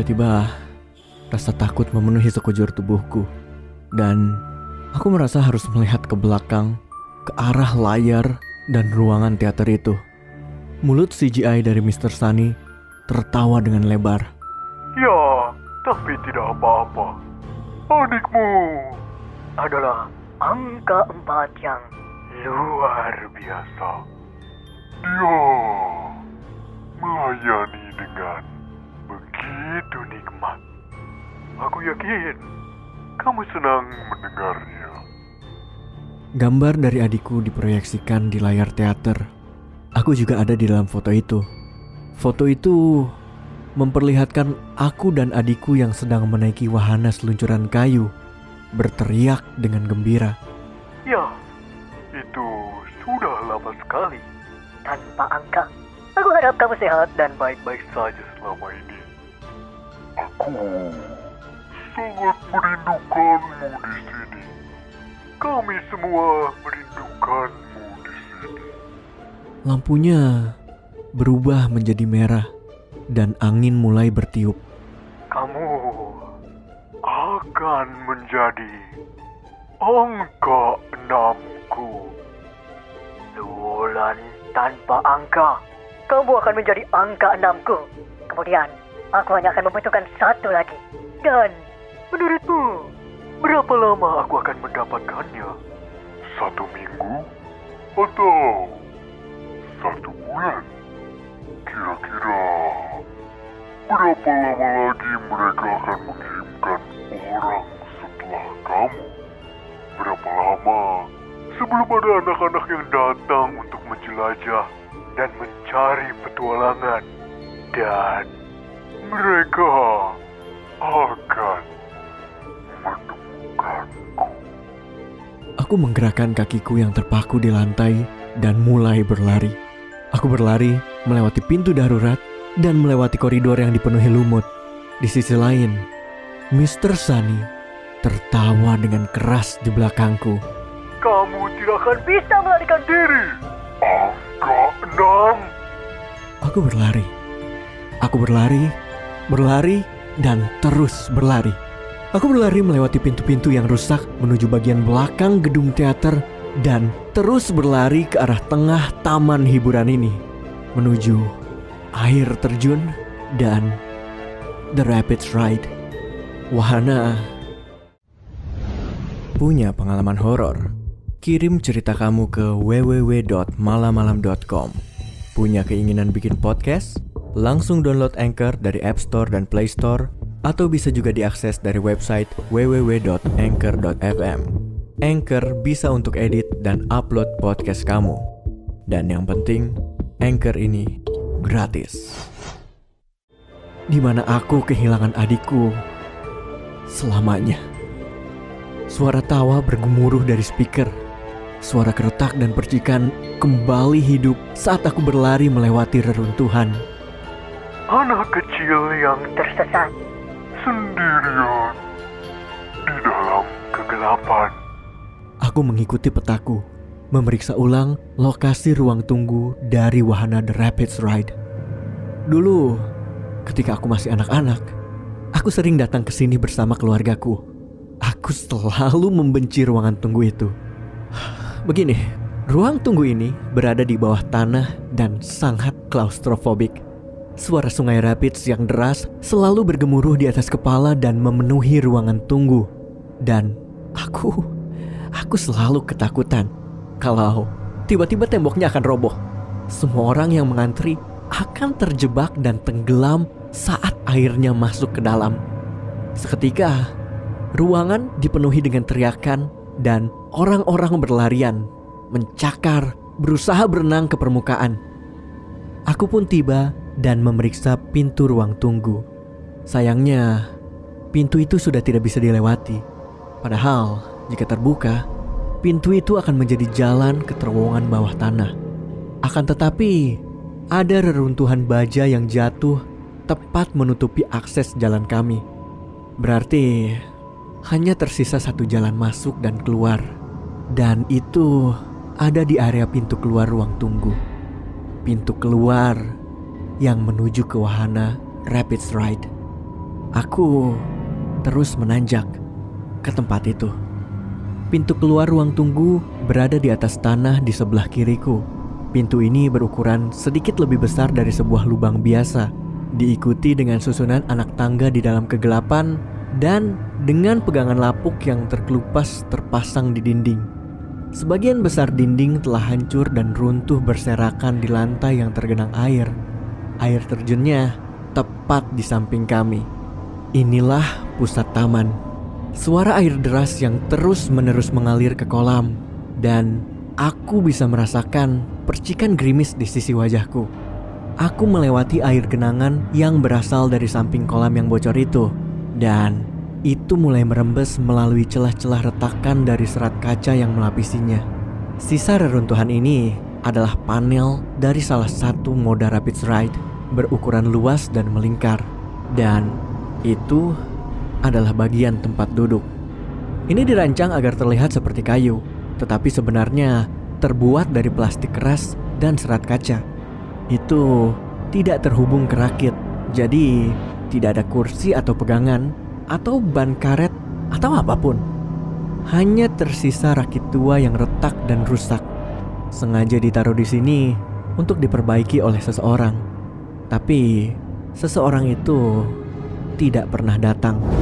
Tiba-tiba rasa takut memenuhi sekujur tubuhku dan aku merasa harus melihat ke belakang, ke arah layar dan ruangan teater itu. Mulut CGI dari Mr. Sunny tertawa dengan lebar. Ya, tapi tidak apa-apa. Adikmu adalah angka empat yang luar biasa. Dia melayani dengan nikmat. Aku yakin kamu senang mendengarnya. Gambar dari adikku diproyeksikan di layar teater. Aku juga ada di dalam foto itu. Foto itu memperlihatkan aku dan adikku yang sedang menaiki wahana seluncuran kayu, berteriak dengan gembira. Ya, itu sudah lama sekali. tanpa angka. Aku harap kamu sehat dan Baik-baik saja selama ini. Aku sangat merindukanmu di sini. Kami semua merindukanmu di sini. Lampunya berubah menjadi merah dan angin mulai bertiup. Kamu akan menjadi angka enamku. Bulan tanpa angka. Kamu akan menjadi angka enamku. Kemudian, aku hanya akan membutuhkan satu lagi. Dan Menurutmu, berapa lama aku akan mendapatkannya? Satu minggu? Atau satu bulan? Kira-kira berapa lama lagi mereka akan mengirimkan orang setelah kamu? Berapa lama sebelum ada anak-anak yang datang untuk menjelajah dan mencari petualangan? Dan mereka akan menemukanku. Aku menggerakkan kakiku yang terpaku di lantai dan mulai berlari. Aku berlari melewati pintu darurat dan melewati koridor yang dipenuhi lumut. Di sisi lain, Mr. Sunny tertawa dengan keras di belakangku. Kamu tidak akan bisa melarikan diri. Angka enam. Aku berlari. Aku berlari, berlari, dan terus berlari. Aku berlari melewati pintu-pintu yang rusak menuju bagian belakang gedung teater dan terus berlari ke arah tengah taman hiburan ini menuju air terjun dan The Rapids Ride. Wahana punya pengalaman horor? Kirim cerita kamu ke www.malamalam.com. Punya keinginan bikin podcast? Langsung download Anchor dari App Store dan Play Store atau bisa juga diakses dari website www.anchor.fm. Anchor bisa untuk edit dan upload podcast kamu. Dan yang penting, Anchor ini gratis. Di mana aku kehilangan adikku selamanya. Suara tawa bergemuruh dari speaker. Suara keretak dan percikan kembali hidup saat aku berlari melewati reruntuhan. Anak kecil yang tersesat. sendirian di dalam kegelapan. Aku mengikuti petaku, memeriksa ulang lokasi ruang tunggu dari wahana The Rapids Ride. Dulu, ketika aku masih anak-anak, aku sering datang ke sini bersama keluargaku. Aku selalu membenci ruangan tunggu itu. Begini, ruang tunggu ini berada di bawah tanah dan sangat klaustrofobik. Suara sungai Rapids yang deras selalu bergemuruh di atas kepala dan memenuhi ruangan tunggu. Dan aku aku selalu ketakutan kalau tiba-tiba temboknya akan roboh. Semua orang yang mengantri akan terjebak dan tenggelam saat airnya masuk ke dalam. Seketika, ruangan dipenuhi dengan teriakan dan orang-orang berlarian, mencakar, berusaha berenang ke permukaan. Aku pun tiba dan memeriksa pintu ruang tunggu. Sayangnya, pintu itu sudah tidak bisa dilewati. Padahal, jika terbuka, pintu itu akan menjadi jalan ke terowongan bawah tanah. Akan tetapi, ada reruntuhan baja yang jatuh tepat menutupi akses jalan kami. Berarti hanya tersisa satu jalan masuk dan keluar. Dan itu ada di area pintu keluar ruang tunggu. Pintu keluar yang menuju ke wahana Rapids Ride. Aku terus menanjak ke tempat itu. Pintu keluar ruang tunggu berada di atas tanah di sebelah kiriku. Pintu ini berukuran sedikit lebih besar dari sebuah lubang biasa, diikuti dengan susunan anak tangga di dalam kegelapan dan dengan pegangan lapuk yang terkelupas terpasang di dinding. Sebagian besar dinding telah hancur dan runtuh berserakan di lantai yang tergenang air. Air terjunnya tepat di samping kami. Inilah pusat taman. Suara air deras yang terus-menerus mengalir ke kolam, dan aku bisa merasakan percikan gerimis di sisi wajahku. Aku melewati air genangan yang berasal dari samping kolam yang bocor itu, dan itu mulai merembes melalui celah-celah retakan dari serat kaca yang melapisinya. Sisa reruntuhan ini adalah panel dari salah satu moda Rapids Ride berukuran luas dan melingkar, dan itu adalah bagian tempat duduk. Ini dirancang agar terlihat seperti kayu, tetapi sebenarnya terbuat dari plastik keras dan serat kaca. Itu tidak terhubung ke rakit, jadi tidak ada kursi atau pegangan atau ban karet atau apa pun. Hanya tersisa rakit tua yang retak dan rusak. Sengaja ditaruh di sini untuk diperbaiki oleh seseorang. Tapi seseorang itu tidak pernah datang.